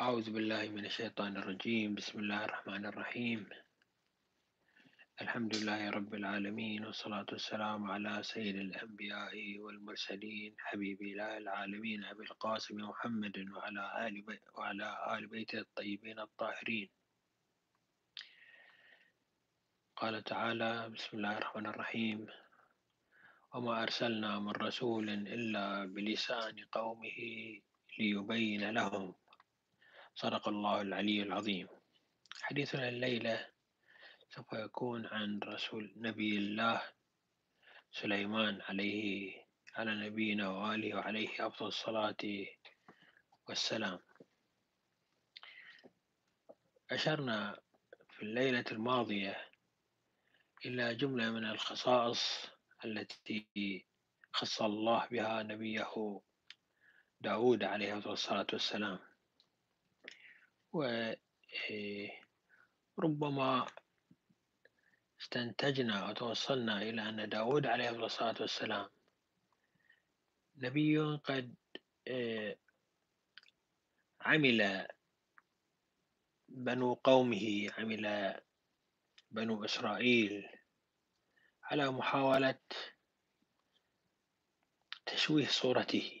أعوذ بالله من الشيطان الرجيم. بسم الله الرحمن الرحيم. الحمد لله رب العالمين والصلاة والسلام على سيد الأنبياء والمرسلين حبيب إله العالمين أبي القاسم محمد وعلى آل بي وعلى آل بيته الطيبين الطاهرين. قال تعالى بسم الله الرحمن الرحيم. وما أرسلنا من رسول إلا بلسان قومه ليبين لهم صدق الله العلي العظيم. حديثنا الليلة سوف يكون عن رسول نبي الله سليمان عليه على نبينا وآله وعليه أفضل الصلاة والسلام. أشرنا في الليلة الماضية إلى جملة من الخصائص التي خص الله بها نبيه داود عليه الصلاة والسلام. وربما استنتجنا وتوصلنا إلى أن داود عليه الصلاة والسلام. نبي قد عمل بنو قومه عمل بنو إسرائيل على محاولة تشويه صورته.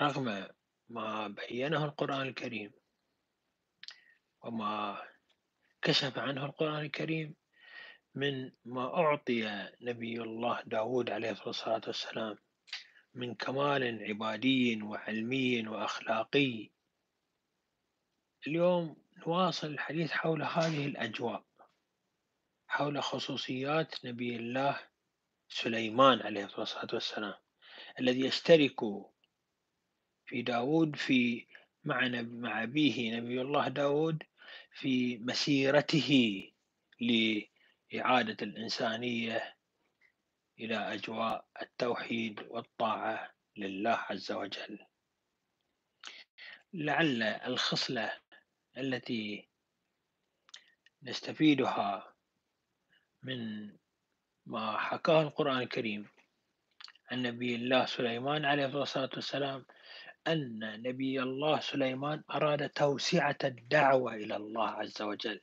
رغم ما بينه القرآن الكريم وما كشف عنه القرآن الكريم من ما أعطي نبي الله داود عليه الصلاة والسلام من كمال عبادي وعلمي وأخلاقي. اليوم نواصل الحديث حول هذه الأجواء حول خصوصيات نبي الله سليمان عليه الصلاة والسلام الذي يشترك في داود في مع مع أبيه نبي الله داود في مسيرته لإعادة الإنسانية إلى أجواء التوحيد والطاعة لله عز وجل. لعل الخصلة التي نستفيدها من ما حكاه القرآن الكريم عن نبي الله سليمان عليه الصلاة والسلام أن نبي الله سليمان أراد توسعة الدعوة إلى الله عز وجل.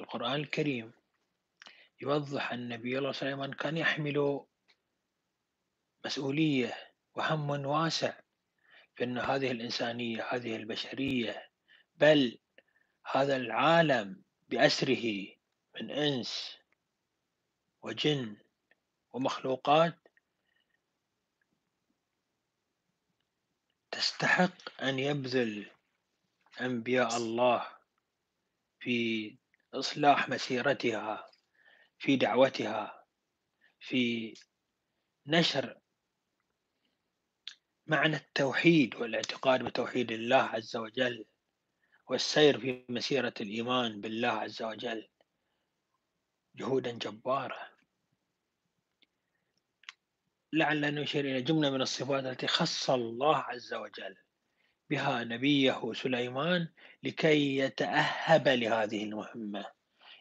القرآن الكريم يوضح أن نبي الله سليمان كان يحمل مسؤولية وهم واسع في أن هذه الإنسانية هذه البشرية بل هذا العالم بأسره من إنس وجن ومخلوقات تستحق أن يبذل أنبياء الله في إصلاح مسيرتها في دعوتها في نشر معنى التوحيد والاعتقاد بتوحيد الله عز وجل والسير في مسيرة الإيمان بالله عز وجل جهودا جبارة لعلنا نشير إلى جملة من الصفات التي خص الله عز وجل بها نبيه سليمان لكي يتأهب لهذه المهمة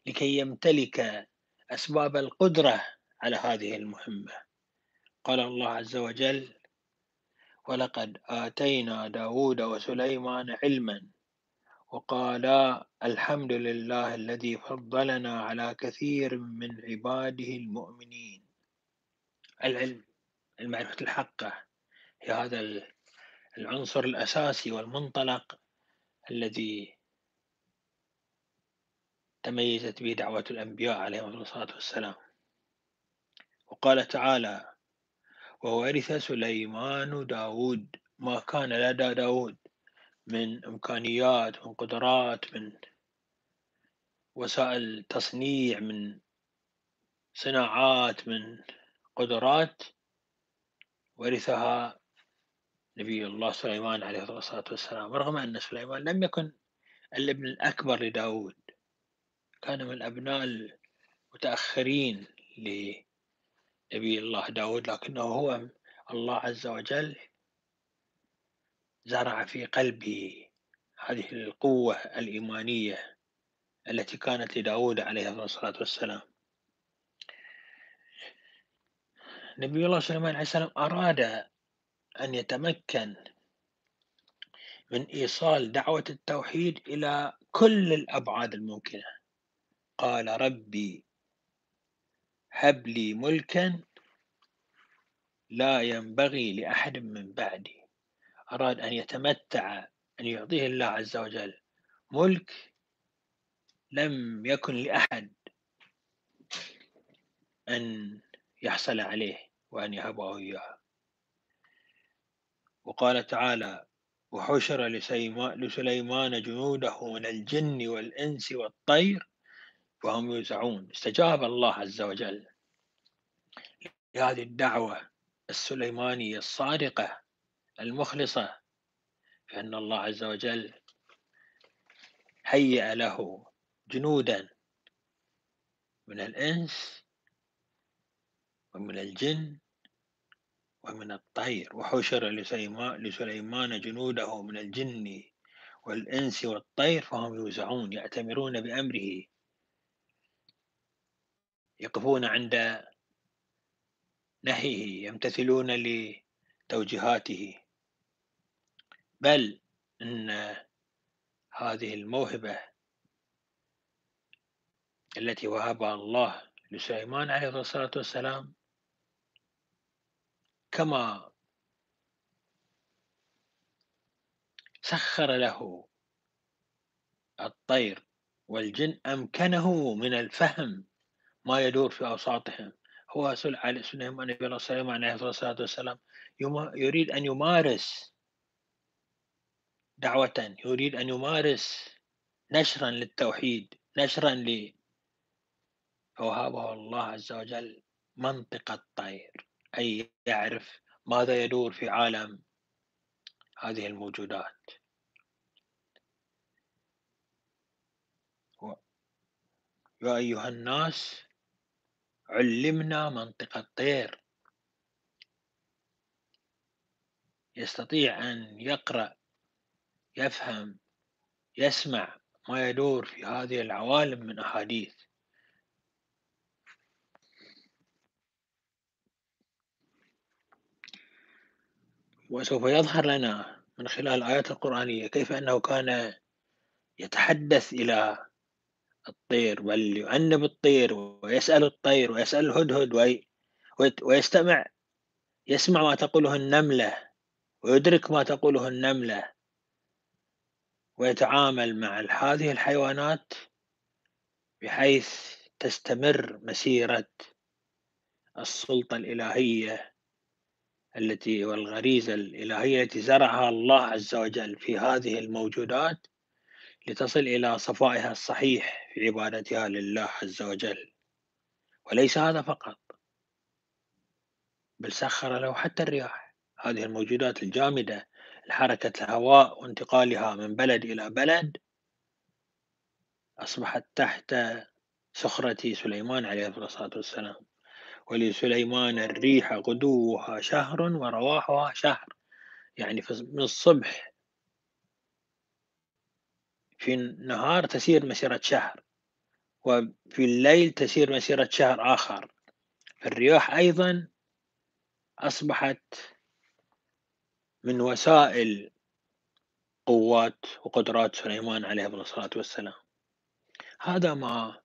لكي يمتلك أسباب القدرة على هذه المهمة. قال الله عز وجل ولقد آتينا داود وسليمان علما وقالا الحمد لله الذي فضلنا على كثير من عباده المؤمنين. العلم المعرفة الحقة. هي هذا العنصر الأساسي والمنطلق الذي تميزت به دعوة الأنبياء عليهم الصلاة والسلام. وقال تعالى وورث سليمان داود ما كان لدى داود من إمكانيات من قدرات من وسائل تصنيع من صناعات من قدرات ورثها نبي الله سليمان عليه الصلاة والسلام رغم أن سليمان لم يكن الابن الأكبر لداود. كان من الأبناء المتأخرين لنبي الله داود لكنه هو الله عز وجل زرع في قلبه هذه القوة الإيمانية التي كانت لداود عليه الصلاة والسلام. نبي الله سليمان عليه السلام أراد أن يتمكن من إيصال دعوة التوحيد إلى كل الأبعاد الممكنة قال ربي هب لي ملكا لا ينبغي لأحد من بعدي أراد أن يتمتع أن يعطيه الله عز وجل ملك لم يكن لأحد أن يحصل عليه وأن يهبه إياه. وقال تعالى وحشر لسليمان جنوده من الجن والإنس والطير وهم يوزعون استجاب الله عز وجل لهذه الدعوة السليمانية الصادقة المخلصة فإن الله عز وجل هيأ له جنودا من الإنس ومن الجن ومن الطير. وحشر لسليمان جنوده من الجن والإنس والطير فهم يوزعون يأتمرون بأمره. يقفون عند نهيه يمتثلون لتوجيهاته. بل إن هذه الموهبة التي وهبها الله لسليمان عليه الصلاة والسلام كما سخر له الطير والجن أمكنه من الفهم ما يدور في أوساطهم. هو سليمان نبي سليمان عليه الصلاة والسلام يريد أن يمارس دعوة يريد أن يمارس نشرا للتوحيد نشرا ل الله عز وجل منطق الطير. أي يعرف ماذا يدور في عالم هذه الموجودات. يا أيها الناس علمنا منطق الطير. يستطيع أن يقرأ يفهم يسمع ما يدور في هذه العوالم من أحاديث. وسوف يظهر لنا من خلال الآيات القرآنية كيف أنه كان يتحدث إلى الطير بل يعنب الطير ويسأل الطير ويسأل الهدهد ويستمع يسمع ما تقوله النملة ويدرك ما تقوله النملة ويتعامل مع هذه الحيوانات بحيث تستمر مسيرة السلطة الإلهية التي والغريزة الإلهية التي زرعها الله عز وجل في هذه الموجودات لتصل إلى صفائها الصحيح في عبادتها لله عز وجل. وليس هذا فقط بل سخر له حتى الرياح. هذه الموجودات الجامدة لحركة الهواء وانتقالها من بلد إلى بلد أصبحت تحت سخرة سليمان عليه الصلاة والسلام. ولسليمان الريح غدوها شهر ورواحها شهر. يعني من الصبح في النهار تسير مسيرة شهر وفي الليل تسير مسيرة شهر آخر. الرياح أيضا أصبحت من وسائل قوات وقدرات سليمان عليه الصلاة والسلام. هذا ما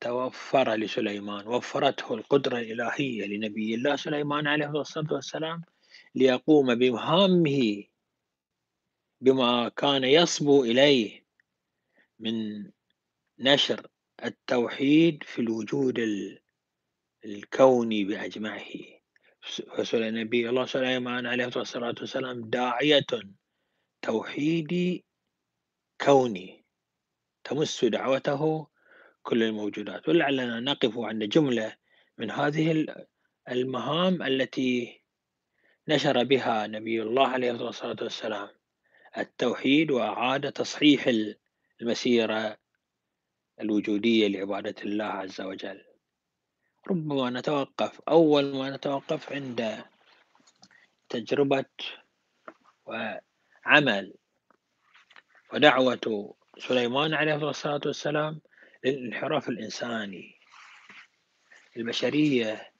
توفر لسليمان وفرته القدرة الإلهية لنبي الله سليمان عليه الصلاة والسلام ليقوم بمهامه بما كان يصبو إليه من نشر التوحيد في الوجود الكوني بأجمعه. نبي الله سليمان عليه الصلاة والسلام داعية توحيدي كوني تمس دعوته كل الموجودات. ولعلنا نقف عند جملة من هذه المهام التي نشر بها نبي الله عليه الصلاة والسلام. التوحيد وأعاد تصحيح المسيرة الوجودية لعبادة الله عز وجل. ربما نتوقف أول ما نتوقف عند تجربة وعمل ودعوة سليمان عليه الصلاة والسلام للانحراف الإنساني البشرية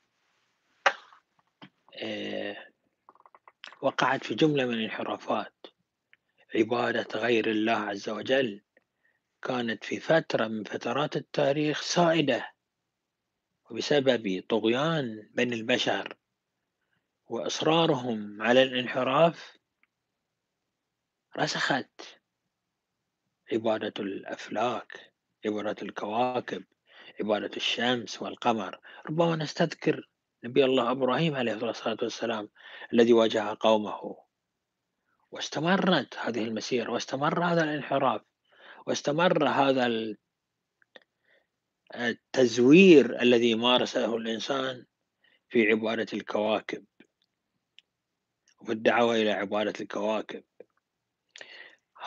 آه، وقعت في جملة من الانحرافات. عبادة غير الله عز وجل كانت في فترة من فترات التاريخ سائدة وبسبب طغيان بني البشر وإصرارهم على الانحراف رسخت عبادة الأفلاك. عبادة الكواكب عبادة الشمس والقمر ربما نستذكر نبي الله إبراهيم عليه الصلاة والسلام الذي واجه قومه. واستمرت هذه المسيرة واستمر هذا الانحراف واستمر هذا التزوير الذي مارسه الإنسان في عبادة الكواكب. وفي الدعوة إلى عبادة الكواكب.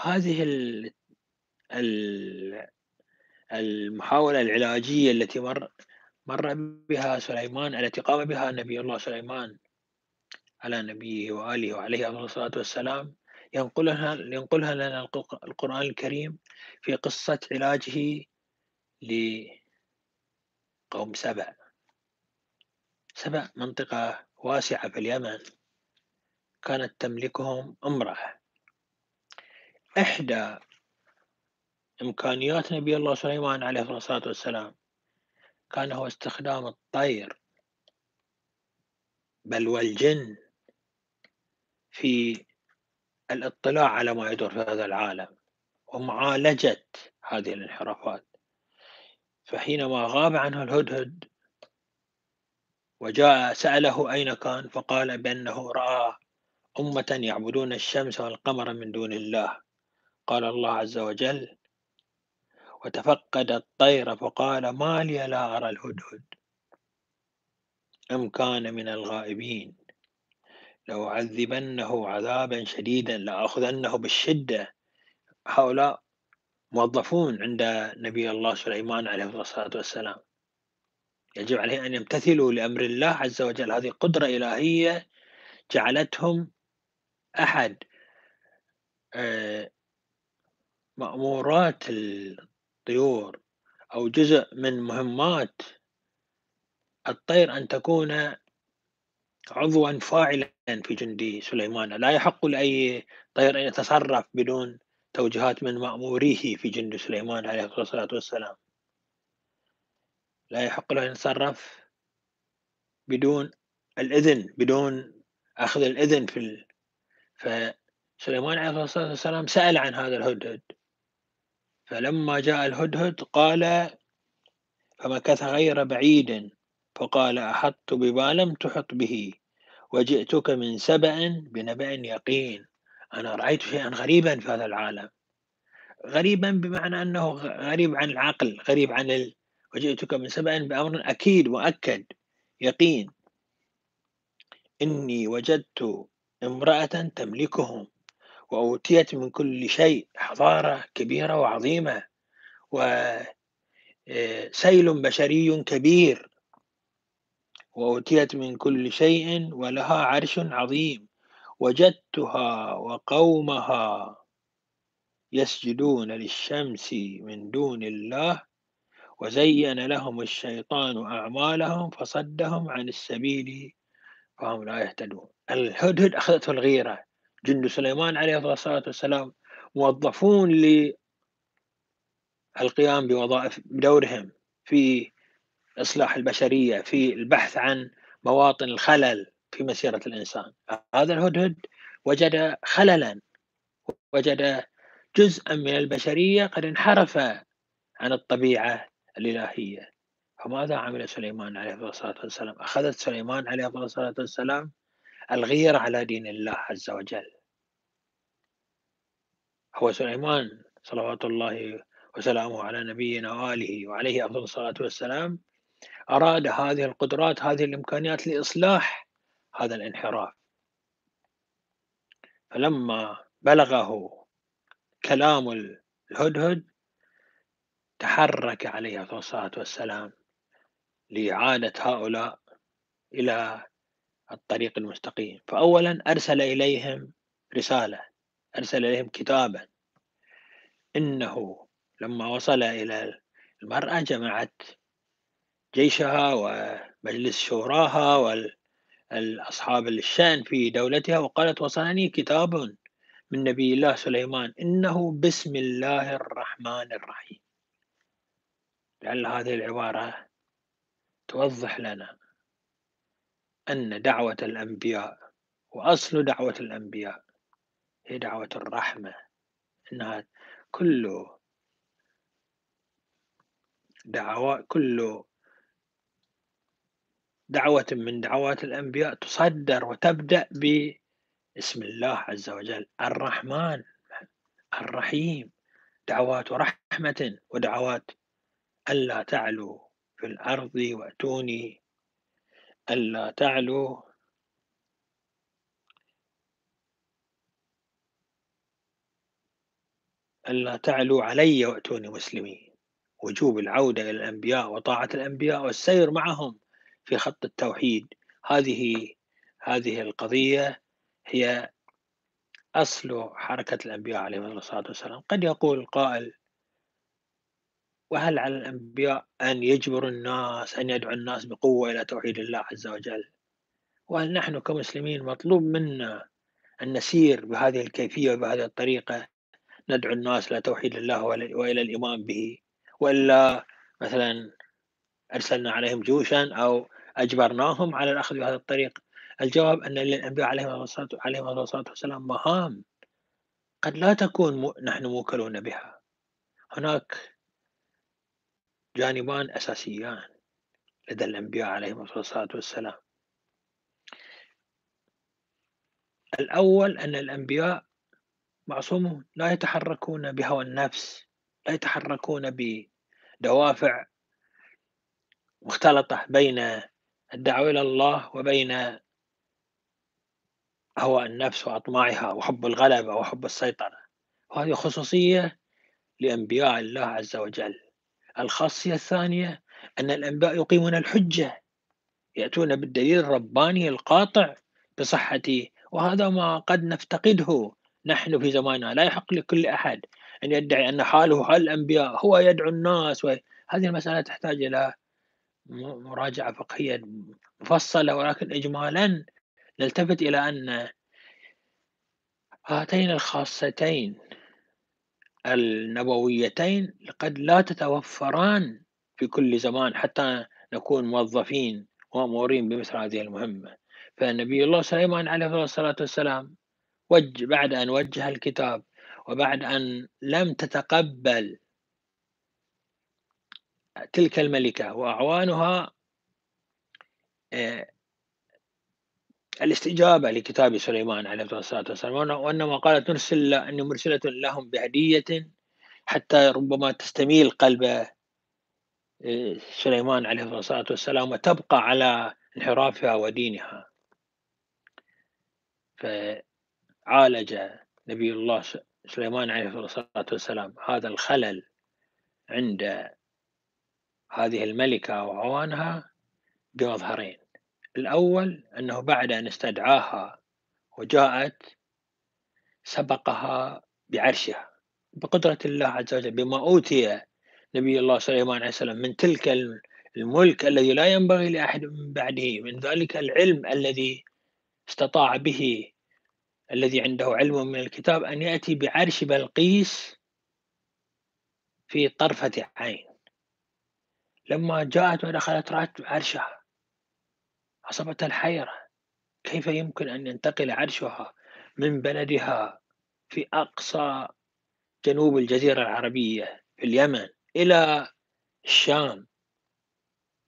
هذه المحاولة العلاجية التي مر مر بها سليمان التي قام بها نبي الله سليمان على نبيه وآله وعليه الصلاة والسلام ينقلها ينقلها لنا القرآن الكريم في قصة علاجه لقوم سبع سبع منطقة واسعة في اليمن. كانت تملكهم أمرأة. إحدى إمكانيات نبي الله سليمان عليه الصلاة والسلام كان هو استخدام الطير بل والجن في الاطلاع على ما يدور في هذا العالم ومعالجة هذه الانحرافات. فحينما غاب عنه الهدهد وجاء سأله أين كان؟ فقال بأنه رأى أمة يعبدون الشمس والقمر من دون الله. قال الله عز وجل وتفقد الطير فقال ما لي لا أرى الهدهد. أم كان من الغائبين. لأعذبنه عذابا شديدا لأخذنه بالشدة. هؤلاء موظفون عند نبي الله سليمان عليه الصلاة والسلام. يجب عليه أن يمتثلوا لأمر الله عز وجل. هذه قدرة إلهية جعلتهم أحد آه، مأمورات الطيور أو جزء من مهمات الطير أن تكون عضوا فاعلا في جند سليمان. لا يحق لأي طير أن يتصرف بدون توجيهات من مأموريه في جند سليمان عليه الصلاة والسلام. لا يحق له أن يتصرف بدون الإذن بدون أخذ الإذن في ال... فسليمان عليه الصلاة والسلام سأل عن هذا الهدهد. فلما جاء الهدهد قال فمكث غير بعيد. فقال أحطت بما لم تحط به وجئتك من سبأ بنبأ يقين. أنا رأيت شيئا غريبا في هذا العالم. غريبا بمعنى أنه غريب عن العقل غريب عن ال... وجئتك من سبأ بأمر أكيد مؤكد يقين. إني وجدت امرأة تملكهم. وأوتيت من كل شيء حضارة كبيرة وعظيمة وسيل بشري كبير. وأوتيت من كل شيء ولها عرش عظيم. وجدتها وقومها يسجدون للشمس من دون الله. وزين لهم الشيطان أعمالهم فصدهم عن السبيل فهم لا يهتدون. الهدهد أخذته الغيرة. جند سليمان عليه الصلاة والسلام موظفون للقيام بوظائف بدورهم في إصلاح البشرية في البحث عن مواطن الخلل في مسيرة الإنسان. هذا الهدهد وجد خللا وجد جزءا من البشرية قد انحرف عن الطبيعة الإلهية. فماذا عمل سليمان عليه الصلاة والسلام؟ أخذت سليمان عليه الصلاة والسلام الغيرة على دين الله عز وجل. هو سليمان صلوات الله وسلامه على نبينا وآله وعليه أفضل الصلاة والسلام أراد هذه القدرات هذه الإمكانيات لإصلاح هذا الانحراف. فلما بلغه كلام الهدهد تحرك عليه الصلاة والسلام لإعادة هؤلاء إلى الطريق المستقيم. فأولا أرسل إليهم رسالة أرسل إليهم كتابا. إنه لما وصل إلى المرأة جمعت جيشها ومجلس شوراها الأصحاب الشأن في دولتها وقالت وصلني كتاب من نبي الله سليمان. إنه بسم الله الرحمن الرحيم. لعل هذه العبارة توضح لنا أن دعوة الأنبياء وأصل دعوة الأنبياء هي دعوة الرحمة إنها كل دعوة كل دعوة من دعوات الأنبياء تصدر وتبدأ باسم الله عز وجل الرحمن الرحيم دعوات رحمة ودعوات ألا تعلوا في الأرض وأتوني ألا تعلوا ألا تعلوا علي وأتوني مسلمين. وجوب العودة إلى الأنبياء وطاعة الأنبياء والسير معهم في خط التوحيد. هذه هذه القضية هي أصل حركة الأنبياء عليهم الصلاة والسلام. قد يقول القائل وهل على الأنبياء أن يجبروا الناس أن يدعو الناس بقوة إلى توحيد الله عز وجل؟ وهل نحن كمسلمين مطلوب منا أن نسير بهذه الكيفية وبهذه الطريقة ندعو الناس إلى توحيد الله وإلى الإيمان به؟ وإلا مثلا أرسلنا عليهم جيوشا أو أجبرناهم على الأخذ بهذا الطريق الجواب أن للأنبياء عليهم الصلاة والسلام مهام قد لا تكون نحن موكلون بها. هناك جانبان أساسيان لدى الأنبياء عليهم الصلاة والسلام. الأول أن الأنبياء معصومون لا يتحركون بهوى النفس لا يتحركون بدوافع مختلطة بين الدعوة إلى الله وبين هوى النفس وأطماعها وحب الغلبة وحب السيطرة. وهذه خصوصية لأنبياء الله عز وجل. الخاصية الثانية أن الأنبياء يقيمون الحجة يأتون بالدليل الرباني القاطع بصحة وهذا ما قد نفتقده نحن في زماننا. لا يحق لكل أحد أن يدعي أن حاله حال الأنبياء هو يدعو الناس وهذه المسألة تحتاج إلى مراجعة فقهية مفصلة ولكن إجمالا نلتفت إلى أن هاتين الخاصتين النبويتين قد لا تتوفران في كل زمان حتى نكون موظفين ومامورين بمثل هذه المهمة. فنبي الله سليمان عليه الصلاة والسلام وج بعد أن وجه الكتاب وبعد أن لم تتقبل تلك الملكة وأعوانها آه، الاستجابة لكتاب سليمان عليه الصلاة والسلام وأنما قالت نرسل أني مرسلة لهم بهدية حتى ربما تستميل قلب آه، سليمان عليه الصلاة والسلام وتبقى على انحرافها ودينها. فعالج نبي الله سليمان عليه الصلاة والسلام هذا الخلل عند هذه الملكة وعوانها بمظهرين. الأول أنه بعد أن استدعاها وجاءت سبقها بعرشها بقدرة الله عز وجل بما أوتي نبي الله سليمان عليه السلام من تلك الملك الذي لا ينبغي لأحد من بعده من ذلك العلم الذي استطاع به الذي عنده علم من الكتاب أن يأتي بعرش بلقيس في طرفة عين. لما جاءت ودخلت رأت عرشها. أصابتها الحيرة. كيف يمكن أن ينتقل عرشها من بلدها في أقصى جنوب الجزيرة العربية في اليمن إلى الشام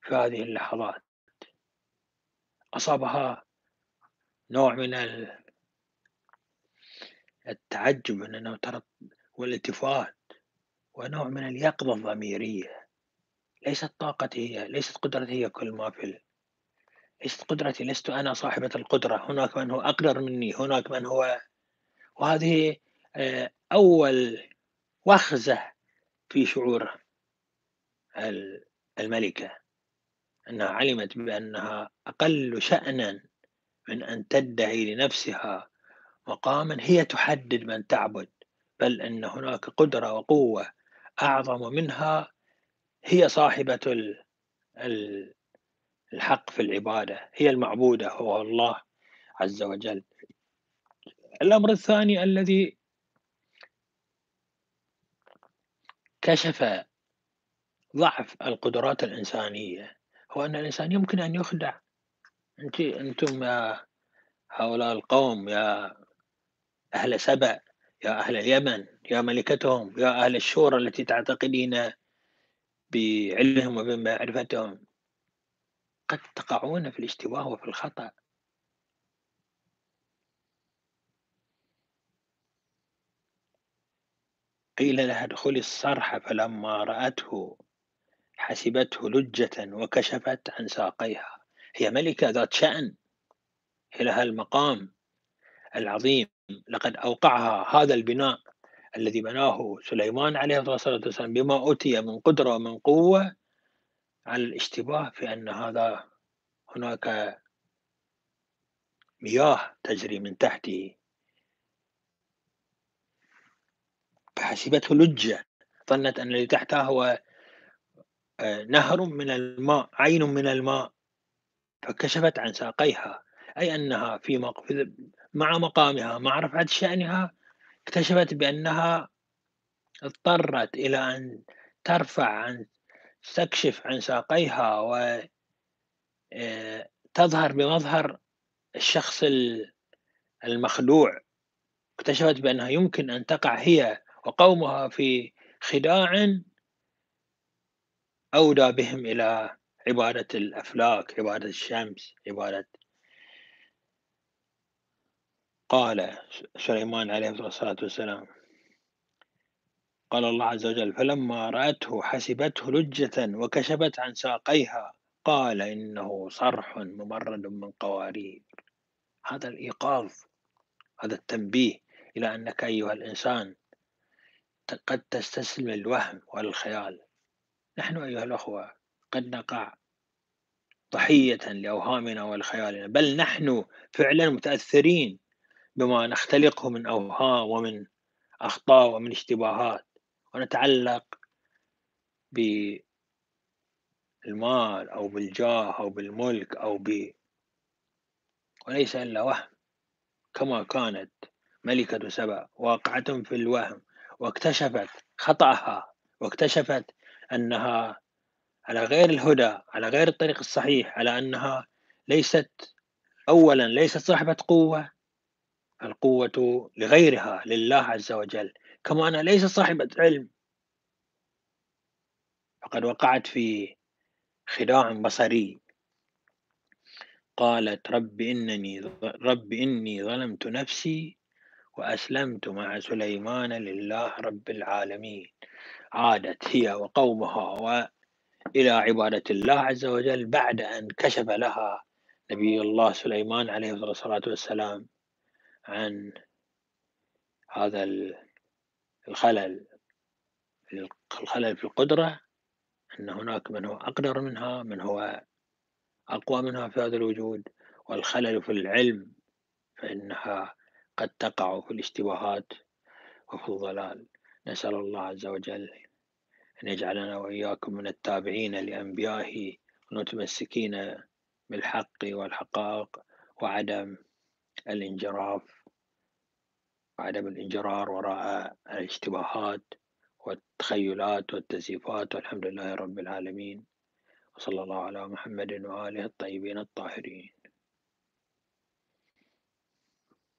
في هذه اللحظات؟ أصابها نوع من التعجب والالتفات ونوع من اليقظة الضميرية. ليست طاقتي هي ليست قدرتي هي كل ما في ليست قدرتي لست أنا صاحبة القدرة. هناك من هو أقدر مني هناك من هو. وهذه آه، أول وخزة في شعور الملكة. أنها علمت بأنها أقل شأنا من أن تدعي لنفسها مقاما هي تحدد من تعبد بل أن هناك قدرة وقوة أعظم منها هي صاحبة الحق في العبادة هي المعبودة هو الله عز وجل. الأمر الثاني الذي كشف ضعف القدرات الإنسانية هو أن الإنسان يمكن أن يخدع. أنت أنتم يا هؤلاء القوم يا أهل سبأ يا أهل اليمن يا ملكتهم يا أهل الشورى التي تعتقدين بعلمهم وبمعرفتهم. قد تقعون في الاشتباه وفي الخطأ. قيل لها ادخلي الصرح فلما رأته حسبته لجة وكشفت عن ساقيها. هي ملكة ذات شأن هي لها المقام العظيم. لقد أوقعها هذا البناء الذي بناه سليمان عليه الصلاة والسلام بما أوتي من قدرة ومن قوة على الاشتباه في أن هذا هناك مياه تجري من تحته. فحسبته لجة. ظنت أن الذي تحتها هو آه، نهر من الماء عين من الماء. فكشفت عن ساقيها. أي أنها في مع مقامها مع رفعة شأنها اكتشفت بأنها اضطرت إلى أن ترفع عن تكشف عن ساقيها و آه، بمظهر الشخص المخدوع اكتشفت بأنها يمكن أن تقع هي وقومها في خداع أودى بهم إلى عبادة الأفلاك عبادة الشمس عبادة قال سليمان عليه الصلاة والسلام. قال الله عز وجل فلما رأته حسبته لجة وكشفت عن ساقيها قال إنه صرح ممرد من قوارير. هذا الإيقاظ هذا التنبيه إلى أنك أيها الإنسان قد تستسلم الوهم والخيال. نحن أيها الأخوة قد نقع ضحية لأوهامنا والخيالنا بل نحن فعلا متأثرين بما نختلقه من أوهام ومن أخطاء ومن اشتباهات. ونتعلق بالمال أو بالجاه أو بالملك أو ب وليس إلا وهم كما كانت ملكة سبأ واقعة في الوهم واكتشفت خطأها واكتشفت أنها على غير الهدى على غير الطريق الصحيح على أنها ليست أولا ليست صاحبة قوة القوة لغيرها لله عز وجل. كما أنها ليست صاحبة علم فقد وقعت في خداع بصري. قالت رب إنني رب إني ظلمت نفسي وأسلمت مع سليمان لله رب العالمين. عادت هي وقومها وإلى عبادة الله عز وجل بعد أن كشف لها نبي الله سليمان عليه الصلاة والسلام عن هذا الخلل الخلل في القدرة أن هناك من هو أقدر منها من هو أقوى منها في هذا الوجود. والخلل في العلم فإنها قد تقع في الاشتباهات وفي الضلال. نسأل الله عز وجل أن يجعلنا وإياكم من التابعين لأنبيائه المتمسكين بالحق والحقائق وعدم الانجراف وعدم الانجرار وراء الاشتباهات والتخيلات والتزييفات والحمد لله رب العالمين. وصلى الله على محمد وآله الطيبين الطاهرين.